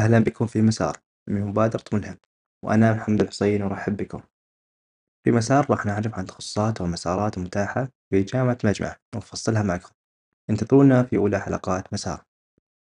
أهلا بكم في مسار من مبادرة ملهم، وأنا محمد الحصين أرحب بكم. في مسار راح نعرف عن تخصصات ومسارات متاحة في جامعة مجمع ونفصلها معكم. انتظرونا في أولى حلقات مسار.